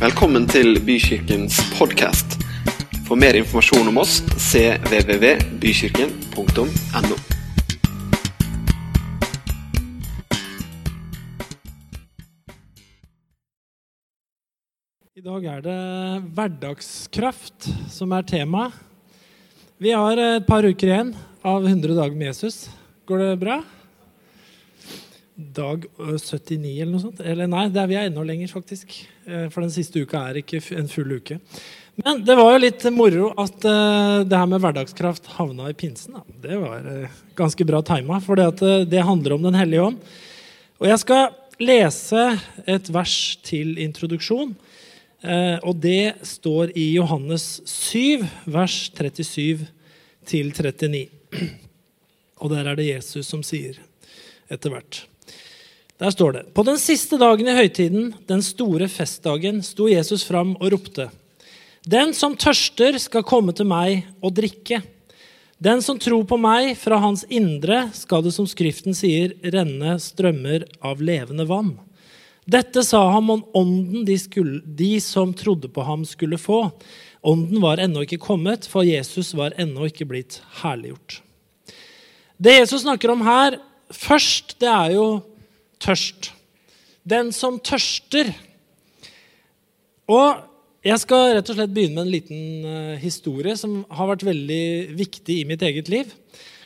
Velkommen til Bykirkens podkast. For mer informasjon om oss cvvvbykirken.no. I dag er det hverdagskraft som er tema. Vi har et par uker igjen av 100 dager med Jesus. Går det bra? Dag 79 eller noe sånt? Eller nei, det er vi er enda lenger, faktisk. Eh, For den siste uka er ikke en full uke. Men det var jo litt moro at eh, det her med hverdagskraft havna i pinsen. Da. Det var eh, ganske bra tima, for det handler om Den hellige ånd. Og jeg skal lese et vers til introduksjon. Eh, og det står i Johannes 7, vers 37 til 39. Og der er det Jesus som sier etter hvert. Der står det På den siste dagen i høytiden, den store festdagen, sto Jesus fram og ropte. Den som tørster, skal komme til meg og drikke. Den som tror på meg, fra hans indre skal det, som Skriften sier, renne strømmer av levende vann. Dette sa han om ånden de, skulle, de som trodde på ham, skulle få. Ånden var ennå ikke kommet, for Jesus var ennå ikke blitt herliggjort. Det Jesus snakker om her først, det er jo tørst. Den som tørster. Og jeg skal rett og slett begynne med en liten eh, historie som har vært veldig viktig i mitt eget liv.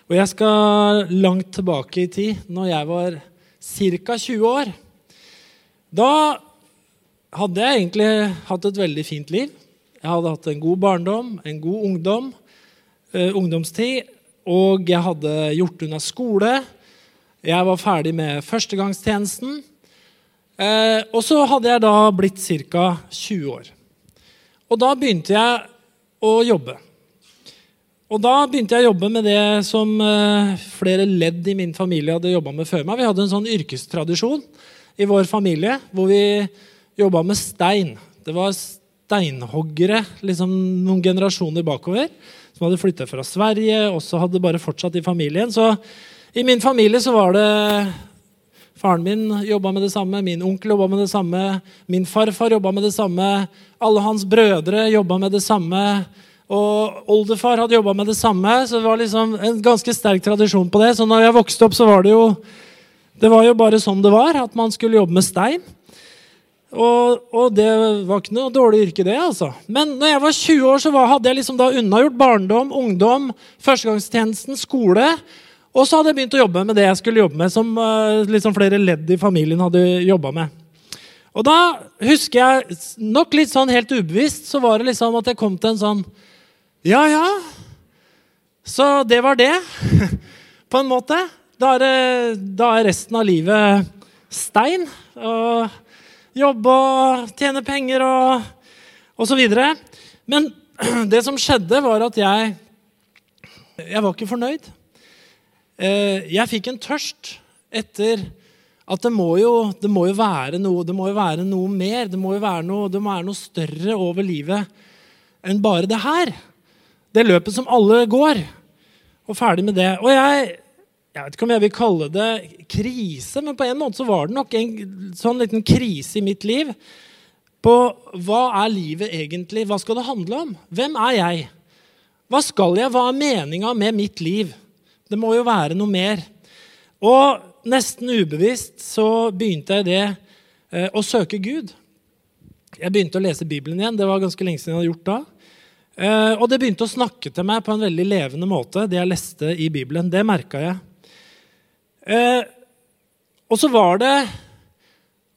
Og jeg skal langt tilbake i tid, når jeg var ca. 20 år. Da hadde jeg egentlig hatt et veldig fint liv. Jeg hadde hatt en god barndom, en god ungdom, eh, ungdomstid, og jeg hadde gjort unna skole. Jeg var ferdig med førstegangstjenesten. Eh, og så hadde jeg da blitt ca. 20 år. Og da begynte jeg å jobbe. Og da begynte jeg å jobbe med det som eh, flere ledd i min familie hadde jobba med før meg. Vi hadde en sånn yrkestradisjon i vår familie hvor vi jobba med stein. Det var steinhoggere liksom noen generasjoner bakover som hadde flytta fra Sverige, og så hadde bare fortsatt i familien. Så i min familie så var det Faren min jobba med det samme, min onkel jobba med det samme, min farfar jobba med det samme, alle hans brødre jobba med det samme, og oldefar hadde jobba med det samme. Så det var liksom en ganske sterk tradisjon på det. Så når jeg vokste opp, så var det jo det var jo bare sånn det var, at man skulle jobbe med stein. Og, og det var ikke noe dårlig yrke, det. altså. Men når jeg var 20 år, så var, hadde jeg liksom da unnagjort barndom, ungdom, førstegangstjenesten, skole. Og så hadde jeg begynt å jobbe med det jeg skulle jobbe med, som liksom flere ledd i familien hadde jobba med. Og da husker jeg, nok litt sånn helt ubevisst, så var det liksom at jeg kom til en sånn Ja, ja. Så det var det, på en måte. Da er, da er resten av livet stein. Og jobbe og tjene penger og, og så videre. Men det som skjedde, var at jeg Jeg var ikke fornøyd. Eh, Jeg fikk en tørst etter at det må, jo, det må jo være noe det må jo være noe mer. Det må jo være noe, det må være noe større over livet enn bare det her. Det løpet som alle går. Og ferdig med det. Og jeg, jeg vet ikke om jeg vil kalle det krise, men på en måte så var det nok en sånn liten krise i mitt liv. På hva er livet egentlig? Hva skal det handle om? Hvem er jeg? Hva skal jeg? Hva er meninga med mitt liv? Det må jo være noe mer. Og nesten ubevisst så begynte jeg det eh, å søke Gud. Jeg begynte å lese Bibelen igjen. Det var ganske lenge siden jeg hadde gjort da. Eh, og det begynte å snakke til meg på en veldig levende måte, det jeg leste i Bibelen. Det merka jeg. Eh, og så var det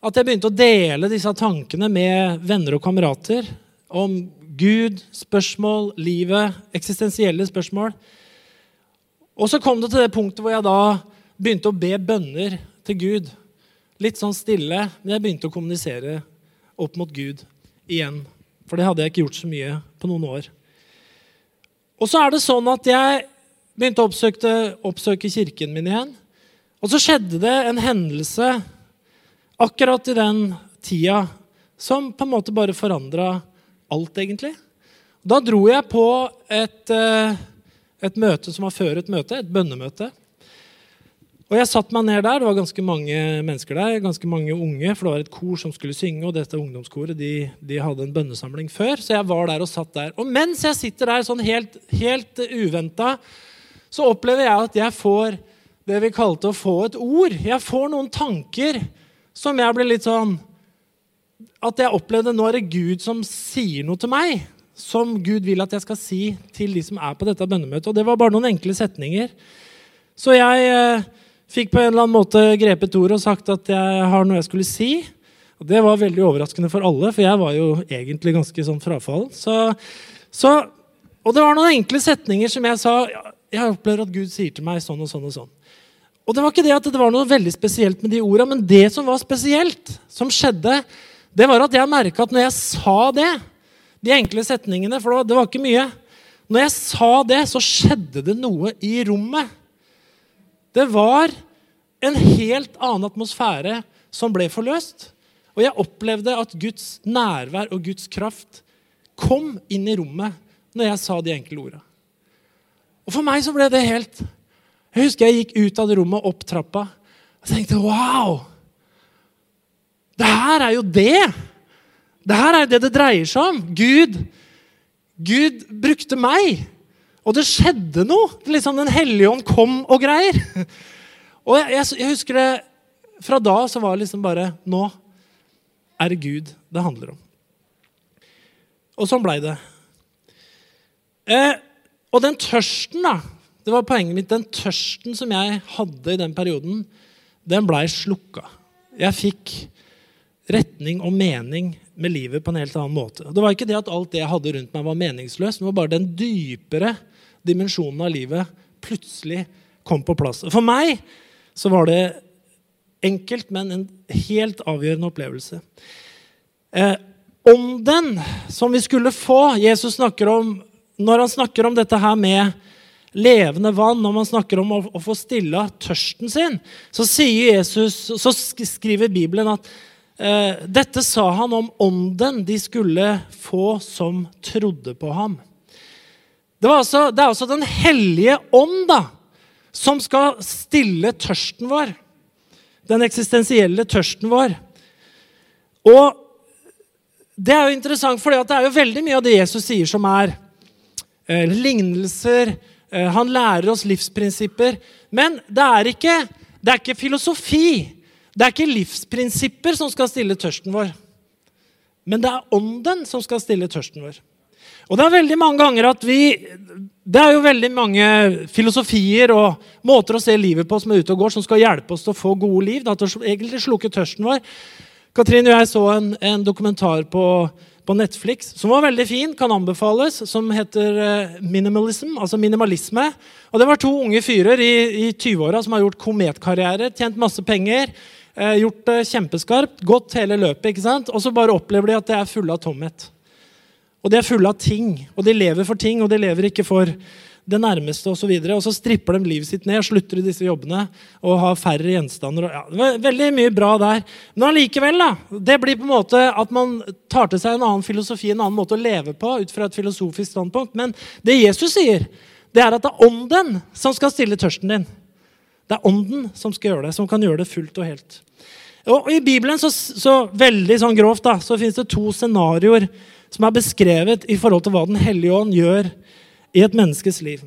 at jeg begynte å dele disse tankene med venner og kamerater om Gud, spørsmål, livet, eksistensielle spørsmål. Og så kom det til det punktet hvor jeg da begynte å be bønner til Gud. Litt sånn stille, men jeg begynte å kommunisere opp mot Gud igjen. For det hadde jeg ikke gjort så mye på noen år. Og så er det sånn at jeg begynte å oppsøke, oppsøke kirken min igjen. Og så skjedde det en hendelse akkurat i den tida som på en måte bare forandra alt, egentlig. Da dro jeg på et, eh, et møte som var før et møte, et bønnemøte. Og jeg satte meg ned der. Det var ganske mange mennesker der. ganske mange unge, For det var et kor som skulle synge, og dette ungdomskoret de, de hadde en bønnesamling før. Så jeg var der og satt der. Og mens jeg sitter der sånn helt, helt uventa, så opplever jeg at jeg får det vi kalte å få et ord. Jeg får noen tanker som jeg blir litt sånn At jeg opplevde nå er det Gud som sier noe til meg. Som Gud vil at jeg skal si til de som er på dette bønnemøtet. Og det var bare noen enkle setninger. Så jeg eh, Fikk på en eller annen måte grepet ordet og sagt at jeg har noe jeg skulle si. Og Det var veldig overraskende for alle, for jeg var jo egentlig ganske sånn frafallen. Så, så, og det var noen enkle setninger som jeg sa. Jeg opplever at Gud sier til meg sånn og sånn og sånn. Og det var ikke det at det var noe veldig spesielt med de orda, men det som var spesielt, som skjedde, det var at jeg merka at når jeg sa det, de enkle setningene, for det var ikke mye Når jeg sa det, så skjedde det noe i rommet. Det var en helt annen atmosfære som ble forløst. Og jeg opplevde at Guds nærvær og Guds kraft kom inn i rommet når jeg sa de enkle orda. Og for meg så ble det helt Jeg husker jeg gikk ut av det rommet, opp trappa, og tenkte wow! Det her er jo det! Det her er det det dreier seg om. Gud, Gud brukte meg. Og det skjedde noe. Liksom Den hellige ånd kom og greier. Og jeg, jeg, jeg, husker det Fra da så var det liksom bare Nå er det Gud det handler om. Og sånn blei det. Eh, og den tørsten, da Det var poenget mitt. Den tørsten som jeg hadde i den perioden, den blei slukka. Jeg fikk retning og mening med livet på en helt annen måte. Det var ikke det at alt det jeg hadde rundt meg, var meningsløst. Det var bare den dypere dimensjonen av livet plutselig kom på plass. For meg så var det enkelt, men en helt avgjørende opplevelse. Eh, ånden som vi skulle få Jesus snakker om Når han snakker om dette her med levende vann, når man snakker om å, å få stilla tørsten sin, så Jesus, så skriver Bibelen at dette sa han om ånden de skulle få som trodde på ham. Det, altså, det, er altså Den hellige ånd da, som skal stille tørsten vår. Den eksistensielle tørsten vår. Og det er jo interessant, for det er jo veldig mye av det Jesus sier, som er eh, lignelser. Eh, han lærer oss livsprinsipper. Men det er, ikke, det er ikke filosofi. Det er ikke livsprinsipper som skal stille tørsten vår. Men det er ånden som skal stille tørsten vår. Og det er veldig mange ganger at vi Det er jo veldig mange filosofier og måter å se livet på som er ute og går, som skal hjelpe oss til å få gode liv. Da, til å egentlig slukke tørsten vår. Katrin og jeg så en, en dokumentar på, på, Netflix som var veldig fin, kan anbefales, som heter uh, Minimalism, altså minimalisme. Og Det var to unge fyrer i, i 20-åra som har gjort kometkarriere, tjent masse penger. Uh, gjort det kjempeskarpt, gått hele løpet. ikke sant? Og så bare opplever de at det er fulle av tomhet. Og de er fulle av ting, og de lever for ting, og de lever ikke for det nærmeste osv. Og, så og så stripper de livet sitt ned, slutter i disse jobbene og har færre gjenstander. Ja, veldig mye bra der. Men allikevel, da. Det blir på en måte at man tar til seg en annen filosofi, en annen måte å leve på ut fra et filosofisk standpunkt. Men det Jesus sier, det er at det er ånden som skal stille tørsten din. Det er ånden som skal gjøre det, som kan gjøre det fullt og helt. Og I Bibelen så, så veldig sånn grovt da, så finnes det to scenarioer som er beskrevet i forhold til hva Den hellige ånd gjør i et menneskes liv.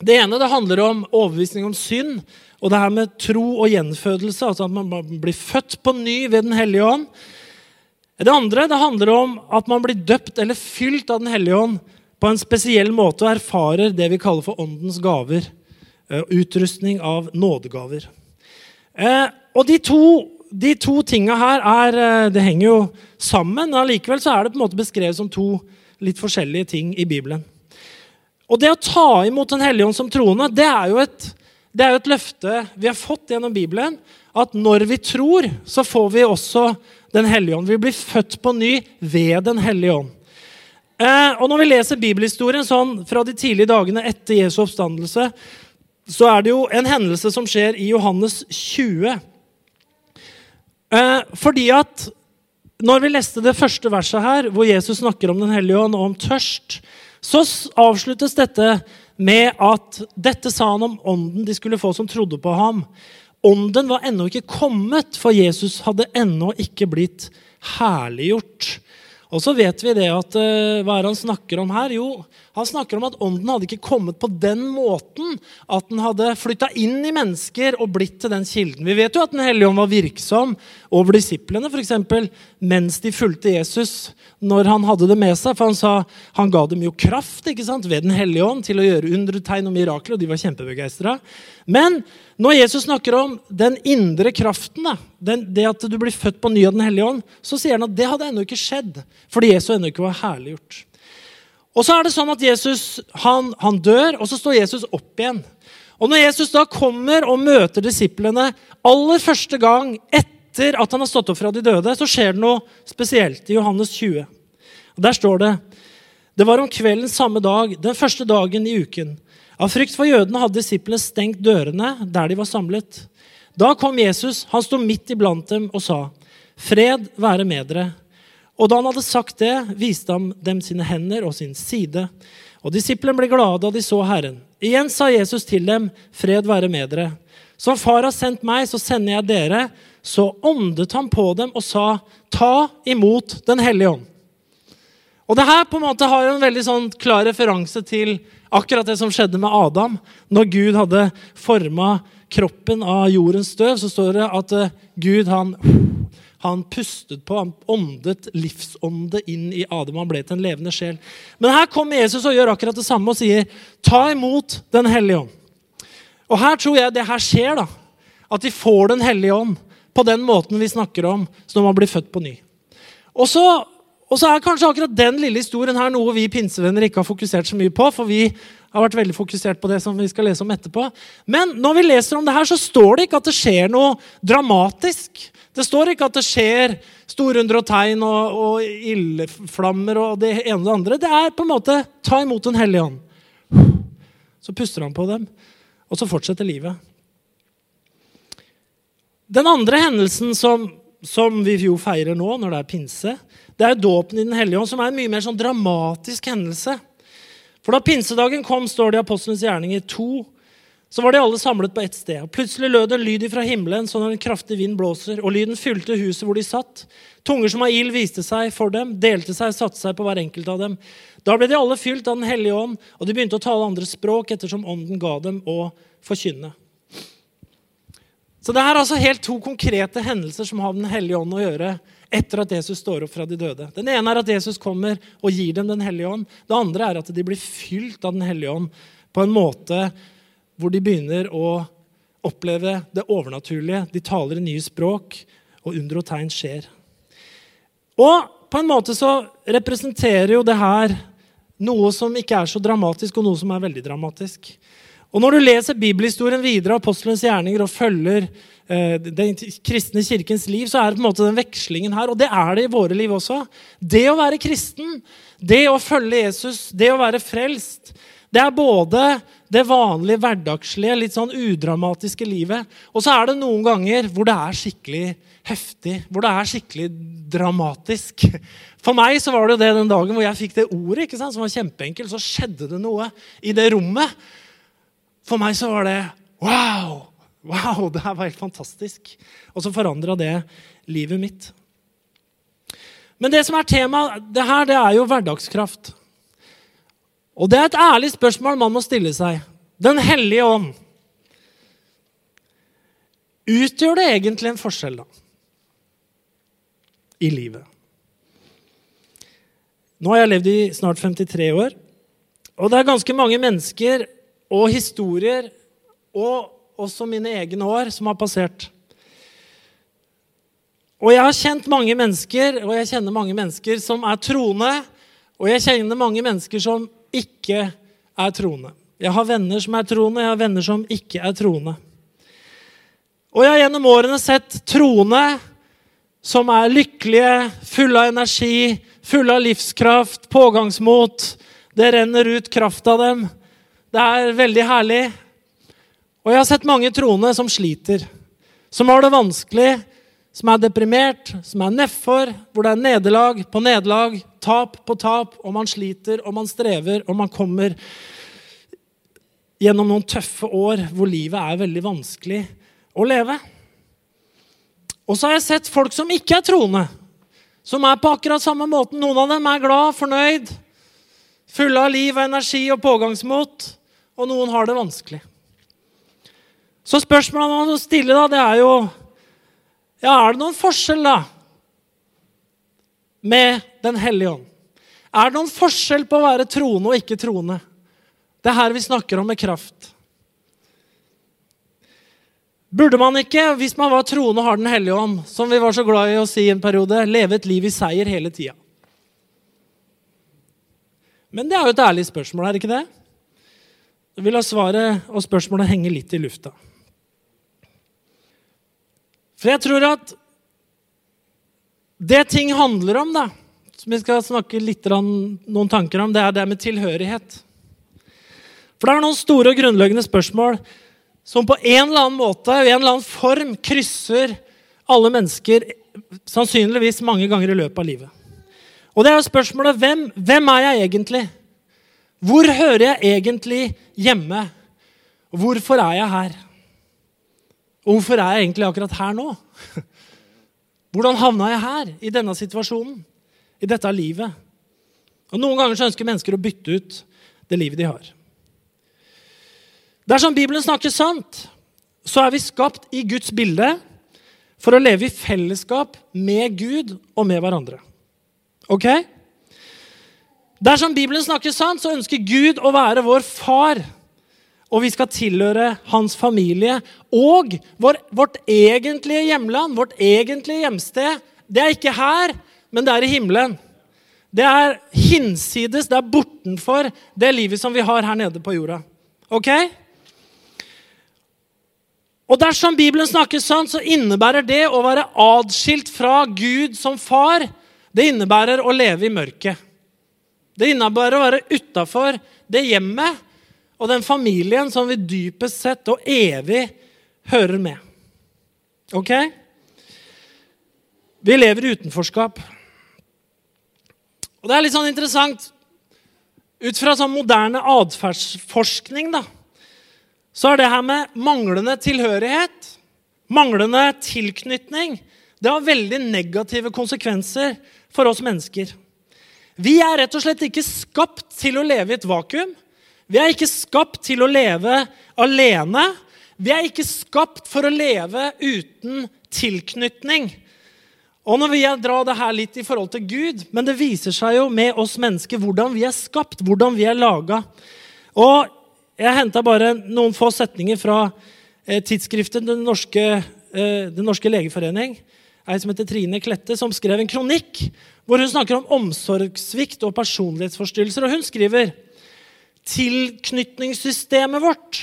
Det ene det handler om overbevisning om synd og det her med tro og gjenfødelse. altså At man blir født på ny ved Den hellige ånd. Det andre det handler om at man blir døpt eller fylt av Den hellige ånd på en spesiell måte og erfarer det vi kaller for åndens gaver. Eh, utrustning av nådegaver. Eh, og de to de to tinga her er, eh, det henger jo sammen, men allikevel er det på en måte beskrevet som to litt forskjellige ting i Bibelen. Og det å ta imot Den hellige ånd som troende, det er, jo et, det er jo et løfte vi har fått gjennom Bibelen. At når vi tror, så får vi også Den hellige ånd. Vi blir født på ny ved Den hellige ånd. Eh, og når vi leser bibelhistorien sånn fra de tidlige dagene etter Jesu oppstandelse, så er det jo en hendelse som skjer i Johannes 20. Eh, fordi at når vi leste det første verset her, hvor Jesus snakker om Den hellige ånd og om tørst, så avsluttes dette med at dette sa han om ånden de skulle få som trodde på ham. ånden var ennå ikke kommet, for Jesus hadde ennå ikke blitt herliggjort. Og så vet vi det at uh, Hva er det han snakker om her? Jo, han snakker om at ånden hadde ikke kommet på den måten at den hadde flytta inn i mennesker og blitt til den kilden. Vi vet jo at Den hellige ånd var virksom over disiplene for eksempel, mens de fulgte Jesus når han hadde det med seg. For han sa han ga dem jo kraft ikke sant, ved Den hellige ånd til å gjøre undre, tegn og mirakler, og de var kjempebegeistra. Men når Jesus snakker om den indre kraften, det at du blir født på ny av Den hellige ånd, så sier han at det hadde ennå ikke skjedd fordi Jesus ennå ikke var herliggjort. Og så er det sånn at Jesus han, han, dør, og så står Jesus opp igjen. Og Når Jesus da kommer og møter disiplene aller første gang etter at han har stått opp fra de døde, så skjer det noe spesielt i Johannes 20. Og Der står det det var om kvelden samme dag, den første dagen i uken. Av frykt for jødene hadde disiplene stengt dørene der de var samlet. Da kom Jesus, han sto midt iblant dem og sa, 'Fred være med dere.' Og da han hadde sagt det, viste han dem sine hender og sin side. Og disiplene ble glade da de så Herren. Igjen sa Jesus til dem, fred være med dere. Som far har sendt meg, så sender jeg dere. Så åndet han på dem og sa, ta imot Den hellige ånd. Og det her på en måte har jo en veldig sånn klar referanse til akkurat det som skjedde med Adam. Når Gud hadde forma kroppen av jordens støv, så står det at eh, Gud han han pustet på, han åndet livsånde inn i Adam. Han ble til en levende sjel. Men her kommer Jesus og gjør akkurat det samme og sier, 'Ta imot Den hellige ånd'. Og her tror jeg det her skjer. da, At de får Den hellige ånd på den måten vi snakker om når man blir født på ny. Og så, og så er kanskje akkurat den lille historien her noe vi pinsevenner ikke har fokusert så mye på. for vi har vært veldig fokusert på det som vi skal lese om etterpå. Men når vi leser om det her, så står det ikke at det skjer noe dramatisk. Det står ikke at det skjer storunder og tegn og, og ildflammer og det ene og det andre. Det er på en måte ta imot Den hellige ånd. Så puster han på dem, og så fortsetter livet. Den andre hendelsen som, som vi jo feirer nå, når det er pinse, det er dåpen i Den hellige ånd, som er en mye mer sånn dramatisk hendelse. For da pinsedagen kom, står det i Apostlenes gjerninger 2, så var de alle samlet på ett sted. og Plutselig lød en lyd fra himmelen sånn at en kraftig vind blåser, og lyden fylte huset hvor de satt. Tunger som av ild viste seg for dem, delte seg og satte seg på hver enkelt av dem. Da ble de alle fylt av Den hellige ånd, og de begynte å tale andre språk ettersom ånden ga dem å forkynne. Så det er altså helt to konkrete hendelser som har Den hellige ånd å gjøre etter at Jesus står opp fra de døde. Den ene er at Jesus kommer og gir dem Den hellige ånd. Det andre er at de blir fylt av Den hellige ånd på en måte hvor de begynner å oppleve det overnaturlige. De taler i nye språk, og under og tegn skjer. Og på en måte så representerer jo det her noe som ikke er så dramatisk, og noe som er veldig dramatisk. Og Når du leser bibelhistorien videre, apostlenes gjerninger, og følger den kristne kirkens liv, så er det på en måte den vekslingen her. Og det er det i våre liv også. Det å være kristen, det å følge Jesus, det å være frelst, det er både det vanlige, hverdagslige, litt sånn udramatiske livet. Og så er det noen ganger hvor det er skikkelig heftig, hvor det er skikkelig dramatisk. For meg så var det det den dagen hvor jeg fikk det ordet, ikke sant, som var kjempeenkelt. Så skjedde det noe i det rommet. For meg så var det wow! Wow, det her var helt fantastisk. Og så forandra det livet mitt. Men det som er temaet det her, det er jo hverdagskraft. Og det er et ærlig spørsmål man må stille seg. Den hellige ånd. Utgjør det egentlig en forskjell, da? I livet? Nå har jeg levd i snart 53 år, og det er ganske mange mennesker og historier og også mine egne år som har passert. Og jeg har kjent mange mennesker, og jeg kjenner mange mennesker som er troende, og jeg kjenner mange mennesker som ikke er troende. Jeg har venner som er troende, jeg har venner som ikke er troende. Og jeg har gjennom årene sett troende som er lykkelige, fulle av energi, fulle av livskraft, pågangsmot. Det renner ut kraft av dem. Det er veldig herlig. Og jeg har sett mange troende som sliter, som har det vanskelig, som er deprimert, som er nedfor, hvor det er nederlag på nederlag, tap på tap, og man sliter og man strever og man kommer gjennom noen tøffe år hvor livet er veldig vanskelig. å leve. Og så har jeg sett folk som ikke er troende, som er på akkurat samme måten. Noen av dem er glad, fornøyd, fulle av liv og energi og pågangsmot, og noen har det vanskelig. Så spørsmålet man må stille, da, det er jo ja, Er det noen forskjell, da, med Den hellige ånd? Er det noen forskjell på å være troende og ikke troende? Det er her vi snakker om med kraft. Burde man ikke, hvis man var troende og har Den hellige ånd, som vi var så glad i å si en periode, leve et liv i seier hele tida? Men det er jo et ærlig spørsmål, er det ikke det? Jeg vil ha svaret og spørsmålet henge litt i lufta. For jeg tror at det ting handler om, da, som vi skal snakke litt noen tanker om, det er det med tilhørighet. For det er noen store og grunnleggende spørsmål som på en eller annen måte i en eller annen form krysser alle mennesker sannsynligvis mange ganger i løpet av livet. Og det er jo spørsmålet hvem, hvem er jeg egentlig? Hvor hører jeg egentlig hjemme? Hvorfor er jeg her? Og hvorfor er jeg egentlig akkurat her nå? Hvordan havna jeg her, i denne situasjonen? I dette livet? Og Noen ganger så ønsker mennesker å bytte ut det livet de har. Dersom Bibelen snakker sant, så er vi skapt i Guds bilde for å leve i fellesskap med Gud og med hverandre. Ok? Dersom Bibelen snakker sant, så ønsker Gud å være vår far. Og vi skal tilhøre hans familie. Og vår, vårt egentlige hjemland, vårt egentlige hjemsted, det er ikke her, men det er i himmelen. Det er hinsides, det er bortenfor det livet som vi har her nede på jorda. Ok? Og dersom Bibelen snakker sånn, så innebærer det å være adskilt fra Gud som far, det innebærer å leve i mørket. Det innebærer å være utafor det hjemmet og den familien som vi dypest sett og evig hører med. Ok? Vi lever i utenforskap. Og det er litt sånn interessant Ut fra sånn moderne atferdsforskning så er det her med manglende tilhørighet, manglende tilknytning, det har veldig negative konsekvenser for oss mennesker. Vi er rett og slett ikke skapt til å leve i et vakuum. Vi er ikke skapt til å leve alene. Vi er ikke skapt for å leve uten tilknytning. Og nå vil jeg dra det her litt i forhold til Gud, men det viser seg jo med oss mennesker hvordan vi er skapt, hvordan vi er laga. Og jeg henta bare noen få setninger fra eh, tidsskriftet Den norske, eh, Den norske legeforening. Ei som heter Trine Klette, som skrev en kronikk hvor hun snakker om omsorgssvikt og personlighetsforstyrrelser. Og hun skriver tilknytningssystemet vårt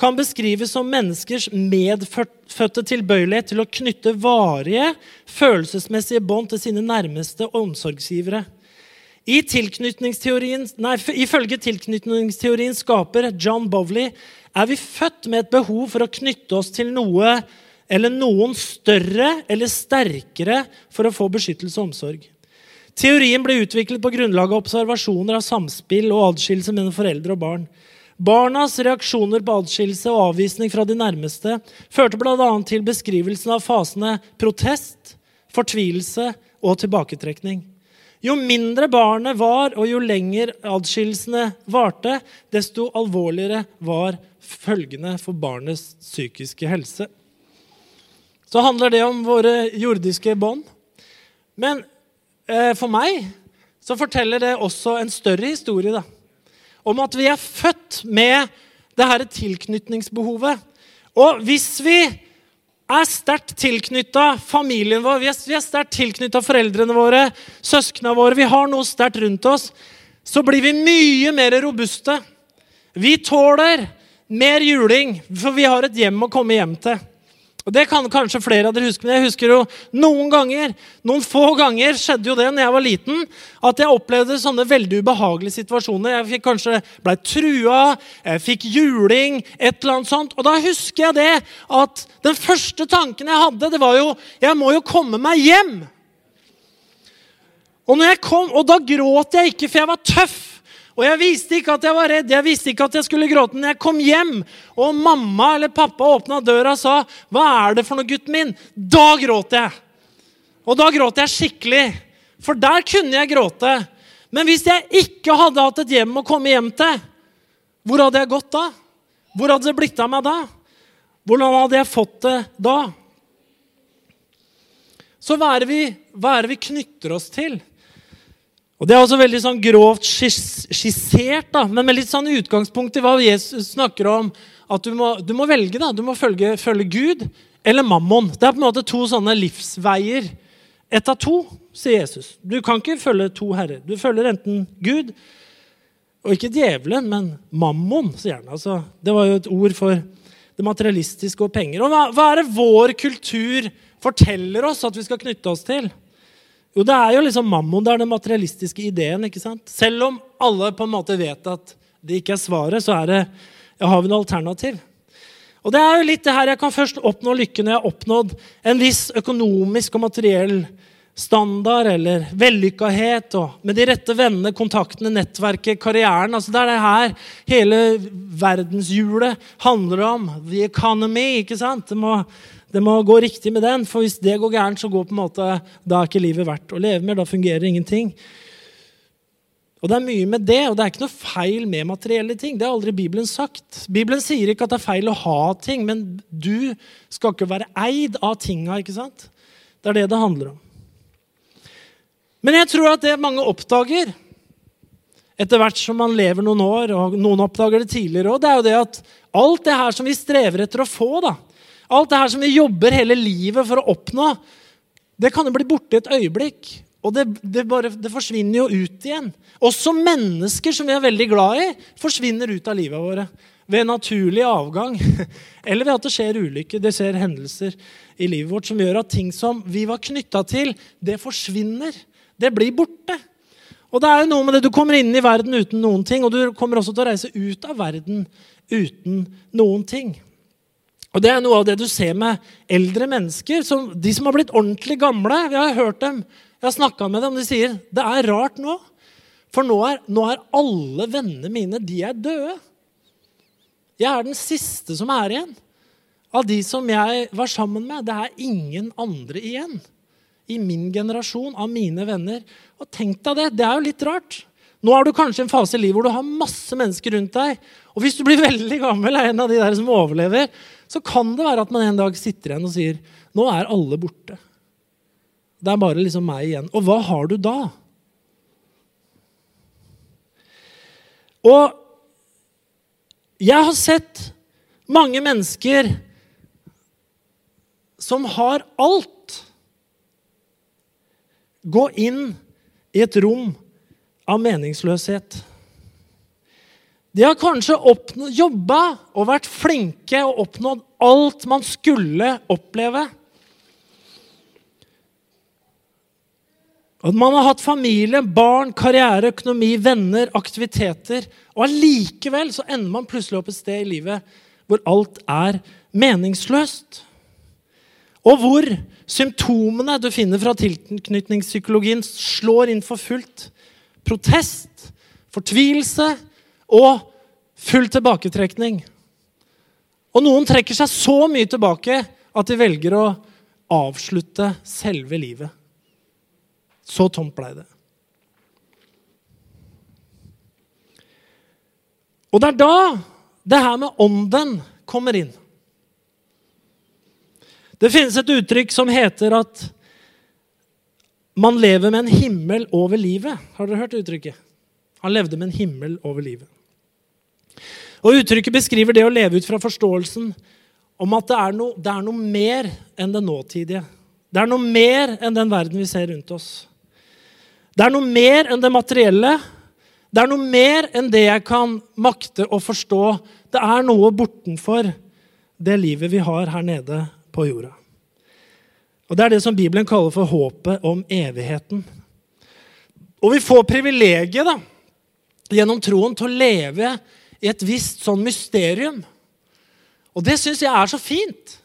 kan beskrives som menneskers medfødte tilbøyelighet til å knytte varige følelsesmessige bånd til sine nærmeste omsorgsgivere. I nei, ifølge tilknytningsteorien skaper John Bowley er vi født med et behov for å knytte oss til noe eller noen større eller sterkere for å få beskyttelse og omsorg. Teorien ble utviklet på grunnlag av observasjoner av samspill og adskillelse mellom foreldre og barn. Barnas reaksjoner på adskillelse og avvisning fra de nærmeste førte bl.a. til beskrivelsen av fasene protest, fortvilelse og tilbaketrekning. Jo mindre barnet var, og jo lenger adskillelsene varte, desto alvorligere var følgende for barnets psykiske helse. Så handler det om våre jordiske bånd. Men for meg så forteller det også en større historie. da. Om at vi er født med det her tilknytningsbehovet. Og hvis vi er sterkt tilknytta familien vår, vi er sterkt tilknytta foreldrene våre, søsknene våre, vi har noe sterkt rundt oss, så blir vi mye mer robuste. Vi tåler mer juling, for vi har et hjem å komme hjem til. Og Det kan kanskje flere av dere huske, men jeg husker jo noen ganger noen få ganger skjedde jo det når jeg var liten, at jeg opplevde sånne veldig ubehagelige situasjoner. Jeg fikk kanskje ble trua, jeg fikk juling, et eller annet sånt. Og da husker jeg det at den første tanken jeg hadde, det var jo Jeg må jo komme meg hjem. Og, kom, og da gråt jeg ikke, for jeg var tøff. Og jeg visste ikke at jeg var redd, jeg visste ikke at jeg skulle gråte. Når jeg kom hjem, og mamma eller pappa åpna døra og sa 'Hva er det for noe, gutten min?' Da gråt jeg. Og da gråt jeg skikkelig. For der kunne jeg gråte. Men hvis jeg ikke hadde hatt et hjem å komme hjem til, hvor hadde jeg gått da? Hvor hadde det blitt av meg da? Hvordan hadde jeg fått det da? Så hva er det vi, hva er det vi knytter oss til? Og Det er også veldig sånn grovt skissert, da, men med litt sånn utgangspunkt i hva Jesus snakker om. At du må, du må velge. da, Du må følge, følge, Gud eller mammon. Det er på en måte to sånne livsveier. Ett av to, sier Jesus. Du kan ikke følge to herrer. Du følger enten Gud og ikke djevelen, men mammon, sier han. Altså, det var jo et ord for det materialistiske og penger. Og hva, hva er det vår kultur forteller oss at vi skal knytte oss til? Jo, det er jo liksom mammon. Det er den materialistiske ideen. ikke sant? Selv om alle på en måte vet at det ikke er svaret, så er det, ja, har vi noe alternativ. Og det er jo litt det her, Jeg kan først oppnå lykke når jeg har oppnådd en viss økonomisk og materiell standard eller vellykkahet. og Med de rette vennene, kontaktene, nettverket, karrieren. altså Det er det her hele verdenshjulet handler om. The economy. ikke sant? Det må det må gå riktig med den, for hvis det går gærent, så går på en måte, da er ikke livet verdt å leve mer. Da fungerer ingenting. Og Det er mye med det, og det er ikke noe feil med materielle ting. Det har aldri Bibelen sagt. Bibelen sier ikke at det er feil å ha ting, men du skal ikke være eid av tinga. ikke sant? Det er det det handler om. Men jeg tror at det mange oppdager etter hvert som man lever noen år, og noen oppdager det tidligere òg, det er jo det at alt det her som vi strever etter å få, da, Alt det her som vi jobber hele livet for å oppnå, det kan jo bli borte et øyeblikk. Og det, det, bare, det, forsvinner jo ut igjen. Også mennesker som vi er veldig glad i, forsvinner ut av livet våre. Ved naturlig avgang. Eller ved at det skjer ulykker, det skjer hendelser i livet vårt som gjør at ting som vi var knytta til, det forsvinner. Det blir borte. Og det er jo noe med det, Du kommer inn i verden uten noen ting, og du kommer også til å reise ut av verden uten noen ting. Og Det er noe av det du ser med eldre mennesker. Som, de som har blitt ordentlig gamle. Jeg har hørt dem, jeg har snakka med dem, de sier det er rart nå. For nå er, nå er alle vennene mine de er døde. Jeg er den siste som er igjen. Av de som jeg var sammen med. Det er ingen andre igjen i min generasjon av mine venner. Og tenk deg det. Det er jo litt rart. Nå har du kanskje en fase i livet hvor du har masse mennesker rundt deg. Og hvis du blir veldig gammel, er en av de der som overlever, så kan det være at man en dag sitter igjen og sier nå er alle borte. Det er bare liksom meg igjen. Og hva har du da? Og jeg har sett mange mennesker som har alt, gå inn i et rom av meningsløshet. De har kanskje jobba og vært flinke og oppnådd alt man skulle oppleve. At man har hatt familie, barn, karriere, økonomi, venner, aktiviteter. Og allikevel så ender man plutselig opp et sted i livet hvor alt er meningsløst. Og hvor symptomene du finner fra tilknytningspsykologien, slår inn for fullt. Protest, fortvilelse, og full tilbaketrekning. Og noen trekker seg så mye tilbake at de velger å avslutte selve livet. Så tomt blei det. Og det er da det her med ånden kommer inn. Det finnes et uttrykk som heter at man lever med en himmel over livet. Har dere hørt uttrykket? Han levde med en himmel over livet. Og Uttrykket beskriver det å leve ut fra forståelsen om at det er, noe, det er noe mer enn det nåtidige. Det er noe mer enn den verden vi ser rundt oss. Det er noe mer enn det materielle. Det er noe mer enn det jeg kan makte å forstå. Det er noe bortenfor det livet vi har her nede på jorda. Og Det er det som Bibelen kaller for håpet om evigheten. Og vi får privilegiet da, gjennom troen til å leve i et visst sånn mysterium. Og det syns jeg er så fint.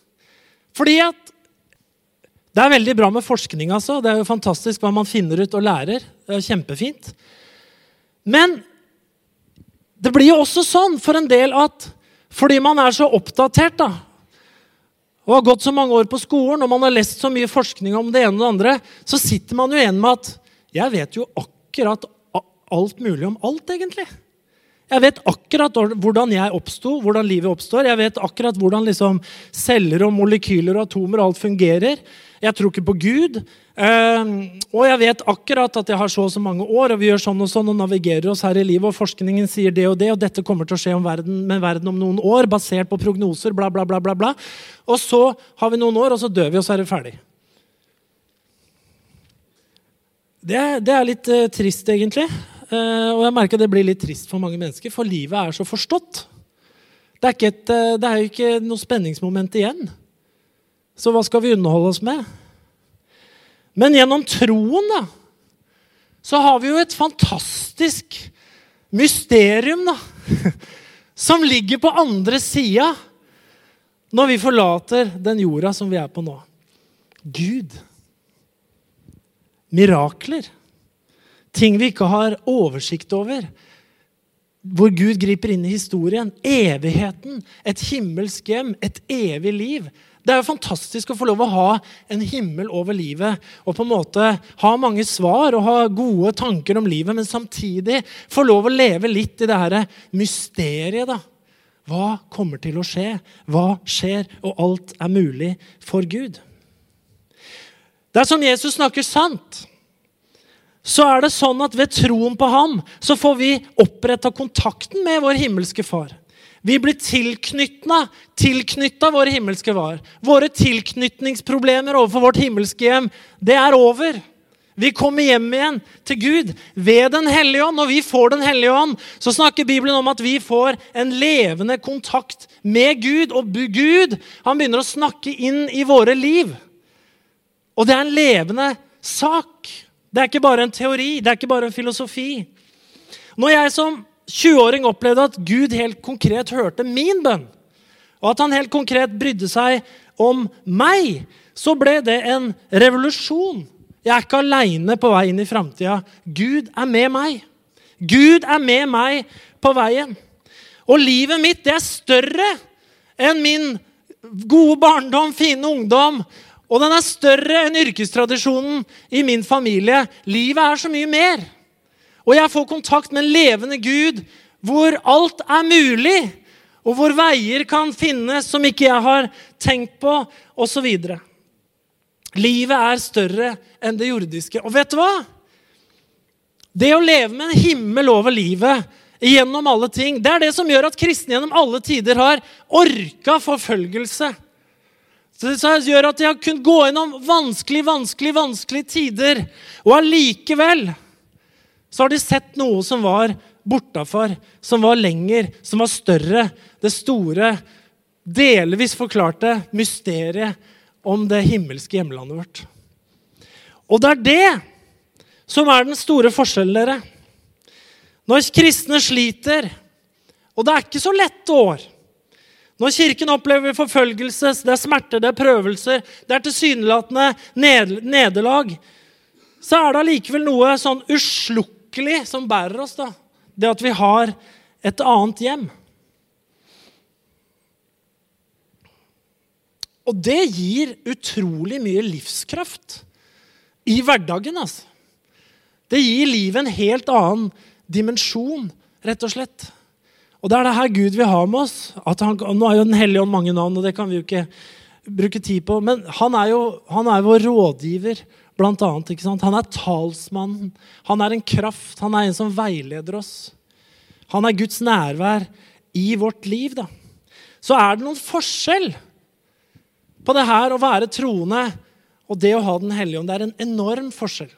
Fordi at det er veldig bra med forskning. altså. Det er jo fantastisk hva man finner ut og lærer. Det er kjempefint. Men det blir jo også sånn for en del at fordi man er så oppdatert da, og har gått så mange år på skolen og man har lest så mye forskning om det ene og det andre, så sitter man jo igjen med at jeg vet jo akkurat alt mulig om alt, egentlig. Jeg vet akkurat hvordan jeg oppsto, hvordan livet oppstår. Jeg vet akkurat hvordan liksom celler og molekyler og atomer og alt fungerer. Jeg tror ikke på Gud. Uh, og jeg vet akkurat at jeg har så og så mange år, og vi gjør sånn og sånn og navigerer oss her i livet, og forskningen sier det og det, og dette kommer til å skje verden, med verden om noen år, basert på prognoser, bla, bla, bla, bla, bla. Og så har vi noen år, og så dør vi, og så er det ferdig. Det, det er litt uh, trist, egentlig. Uh, og jeg merker det blir litt trist for mange mennesker, for livet er så forstått. Det er, et, uh, det er jo ikke noe spenningsmoment igjen. Så hva skal vi underholde oss med? Men gjennom troen da, så har vi jo et fantastisk mysterium da, som ligger på andre sida når vi forlater den jorda som vi er på nå. Gud. Mirakler. Ting vi ikke har oversikt over. Hvor Gud griper inn i historien. Evigheten. Et himmelsk hjem. Et evig liv. Det er jo fantastisk å få lov å ha en himmel over livet og på en måte ha mange svar og ha gode tanker om livet, men samtidig få lov å leve litt i det her mysteriet. da. Hva kommer til å skje? Hva skjer? Og alt er mulig for Gud. Det er som Jesus snakker sant så er det sånn at ved troen på ham så får vi oppretta kontakten med vår himmelske far. Vi blir tilknytna, tilknytta vår himmelske var. Våre tilknytningsproblemer overfor vårt himmelske hjem, det er over. Vi kommer hjem igjen til Gud ved Den hellige ånd. Når vi får Den hellige ånd, så snakker Bibelen om at vi får en levende kontakt med Gud. Og Gud han begynner å snakke inn i våre liv. Og det er en levende sak. Det er ikke bare en teori, det er ikke bare en filosofi. Når jeg som 20-åring opplevde at Gud helt konkret hørte min bønn, og at han helt konkret brydde seg om meg, så ble det en revolusjon. Jeg er ikke aleine på vei inn i framtida. Gud er med meg. Gud er med meg på veien. Og livet mitt det er større enn min gode barndom, fine ungdom. Og den er større enn yrkestradisjonen i min familie. Livet er så mye mer. Og jeg får kontakt med en levende Gud hvor alt er mulig, og hvor veier kan finnes som ikke jeg har tenkt på, osv. Livet er større enn det jordiske. Og vet du hva? Det å leve med en himmel over livet gjennom alle ting, det er det som gjør at kristne gjennom alle tider har orka forfølgelse. Så det gjør at de har kunnet gå gjennom vanskelig, vanskelig, vanskelige tider. Og allikevel så har de sett noe som var bortafor, som var lenger, som var større. Det store, delvis forklarte mysteriet om det himmelske hjemlandet vårt. Og det er det som er den store forskjellen, dere. Når kristne sliter, og det er ikke så lette år Når Kirken opplever forfølgelse, det er smerte, det er prøvelser, det er tilsynelatende nederlag, så er det allikevel noe sånn uslukkelig som bærer oss, da, det at vi har et annet hjem. Og det gir utrolig mye livskraft i hverdagen. altså. Det gir livet en helt annen dimensjon, rett og slett. Og det er det her Gud vil ha med oss. Han, nå er jo Den hellige ånd mange navn, og det kan vi jo ikke bruke tid på. Men han er jo han er vår rådgiver. Blant annet, ikke sant? Han er talsmannen. Han er en kraft. Han er en som veileder oss. Han er Guds nærvær i vårt liv. da. Så er det noen forskjell på det her å være troende og det å ha Den hellige ånd. Det er en enorm forskjell.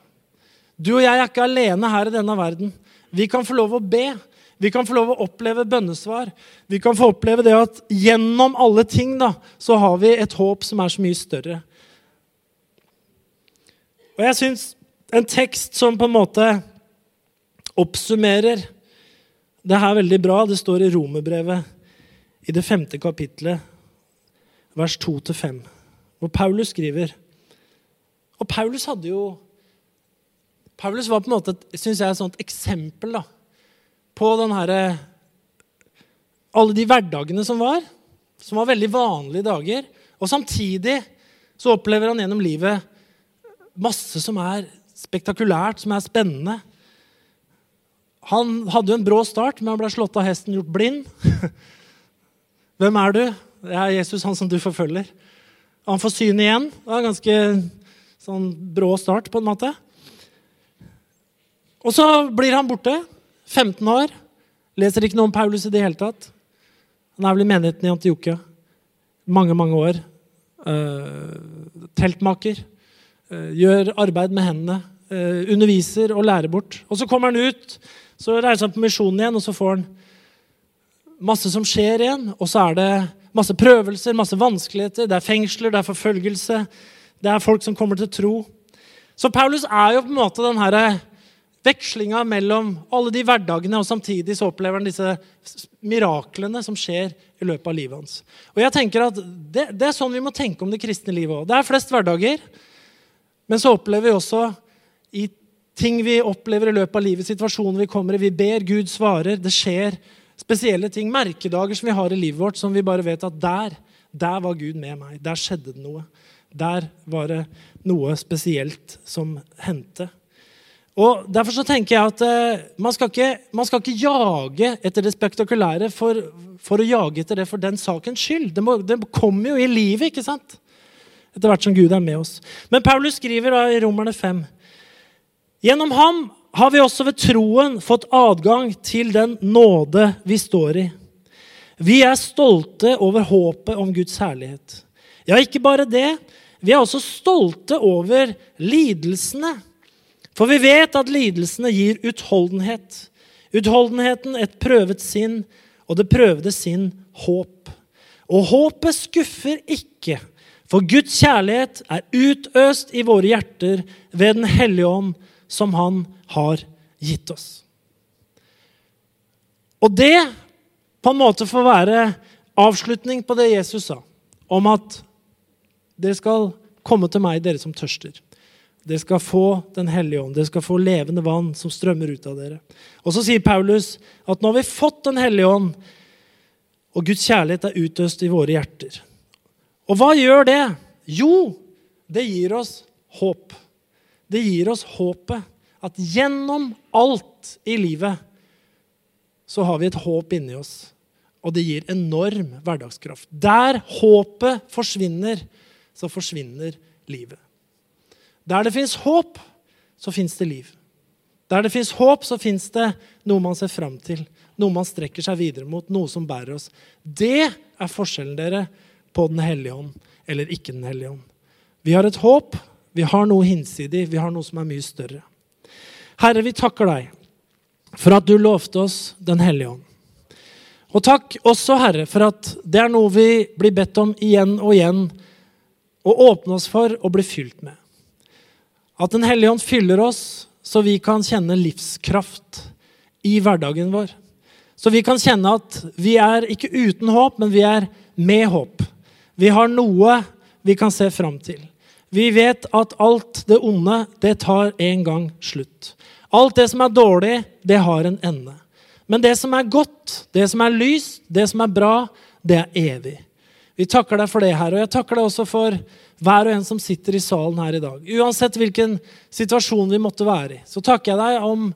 Du og jeg er ikke alene her i denne verden. Vi kan få lov å be. Vi kan få lov å oppleve bønnesvar. Vi kan få oppleve det at gjennom alle ting da, så har vi et håp som er så mye større. Og jeg syns en tekst som på en måte oppsummerer det her veldig bra, det står i Romerbrevet i det femte kapitlet, vers 2-5, hvor Paulus skriver Og Paulus hadde jo Paulus var på en måte, synes jeg, et sånt eksempel da, på den her alle de hverdagene som var, som var veldig vanlige dager. Og samtidig så opplever han gjennom livet masse som er spektakulært, som er spennende. Han hadde jo en brå start, men han ble slått av hesten, gjort blind. Hvem er du? Det er Jesus, han som du forfølger. Han får syn igjen. Det var en ganske sånn brå start, på en måte. Og så blir han borte. 15 år. Leser ikke noe om Paulus i det hele tatt. Han er vel i menigheten i Antiokia. Mange, mange år. Uh, teltmaker. Uh, gjør arbeid med hendene. Uh, underviser og lærer bort. Og så kommer han ut, så reiser han på misjonen igjen, og så får han masse som skjer igjen. Og så er det masse prøvelser, masse vanskeligheter. Det er fengsler, det er forfølgelse. Det er folk som kommer til tro. Så Paulus er jo på en måte den herre vekslinga mellom alle de hverdagene, og samtidig så opplever han disse miraklene som skjer i løpet av livet hans. Og jeg tenker at det, det er sånn vi må tenke om det kristne livet òg. Det er flest hverdager, men så opplever vi også i ting vi opplever i løpet av livet, situasjoner vi kommer i. Vi ber, Gud svarer. Det skjer spesielle ting. Merkedager som vi har i livet vårt, som vi bare vet at der, der var Gud med meg. Der skjedde det noe. Der var det noe spesielt som hendte. Og Derfor så tenker jeg at eh, man, skal ikke, man, skal ikke, jage etter det spektakulære for, for, å jage etter det for den sakens skyld. Det, må, det, kommer jo i livet, ikke sant? Etter hvert som Gud er med oss. Men Paulus skriver da i Romerne 5.: Gjennom ham har vi også ved troen fått adgang til den nåde vi står i. Vi er stolte over håpet om Guds herlighet. Ja, ikke bare det. Vi er også stolte over lidelsene for vi vet at lidelsene gir utholdenhet. Utholdenheten et prøvet sinn, og det prøvde sinn håp. Og håpet skuffer ikke, for Guds kjærlighet er utøst i våre hjerter ved Den hellige ånd, som Han har gitt oss. Og det på en måte får være avslutning på det Jesus sa, om at dere skal komme til meg, dere som tørster. Dere skal få Den hellige ånd. Dere skal få levende vann som strømmer ut av dere. Og så sier Paulus at nå har vi fått Den hellige ånd, og Guds kjærlighet er utøst i våre hjerter. Og hva gjør det? Jo, det gir oss håp. Det gir oss håpet at gjennom alt i livet så har vi et håp inni oss. Og det gir enorm hverdagskraft. Der håpet forsvinner, så forsvinner livet. Der det fins håp, så fins det liv. Der det fins håp, så fins det noe man ser fram til, noe man strekker seg videre mot, noe som bærer oss. Det er forskjellen dere på Den hellige ånd eller ikke Den hellige ånd. Vi har et håp, vi har noe hinsidig, vi har noe som er mye større. Herre, vi takker deg for at du lovte oss Den hellige ånd. Og takk også, Herre, for at det er noe vi blir bedt om igjen og igjen å åpne oss for og bli fylt med. At Den hellige ånd fyller oss, så vi kan kjenne livskraft i hverdagen vår. Så vi kan kjenne at vi er ikke uten håp, men vi er med håp. Vi har noe vi kan se fram til. Vi vet at alt det onde, det tar en gang slutt. Alt det som er dårlig, det har en ende. Men det som er godt, det som er lyst, det som er bra, det er evig. Vi takker deg for det her. Og jeg takker deg også for hver og en som sitter i salen her i dag. Uansett hvilken situasjon vi måtte være i, så takker jeg deg om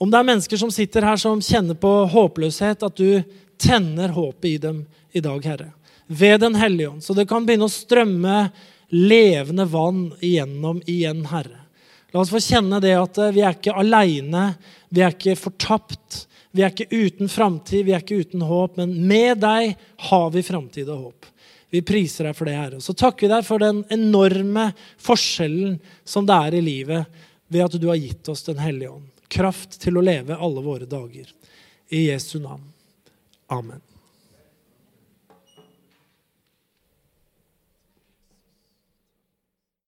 om det er mennesker som sitter her som kjenner på håpløshet, at du tenner håpet i dem i dag, Herre. Ved Den hellige ånd, så det kan begynne å strømme levende vann igjennom igjen, Herre. La oss få kjenne det at vi er ikke aleine, vi er ikke fortapt. Vi er ikke uten framtid, vi er ikke uten håp, men med deg har vi framtid og håp. Vi priser deg for det, Herre. Og så takker vi deg for den enorme forskjellen som det er i livet ved at du har gitt oss Den hellige ånd. Kraft til å leve alle våre dager. I Jesu navn. Amen.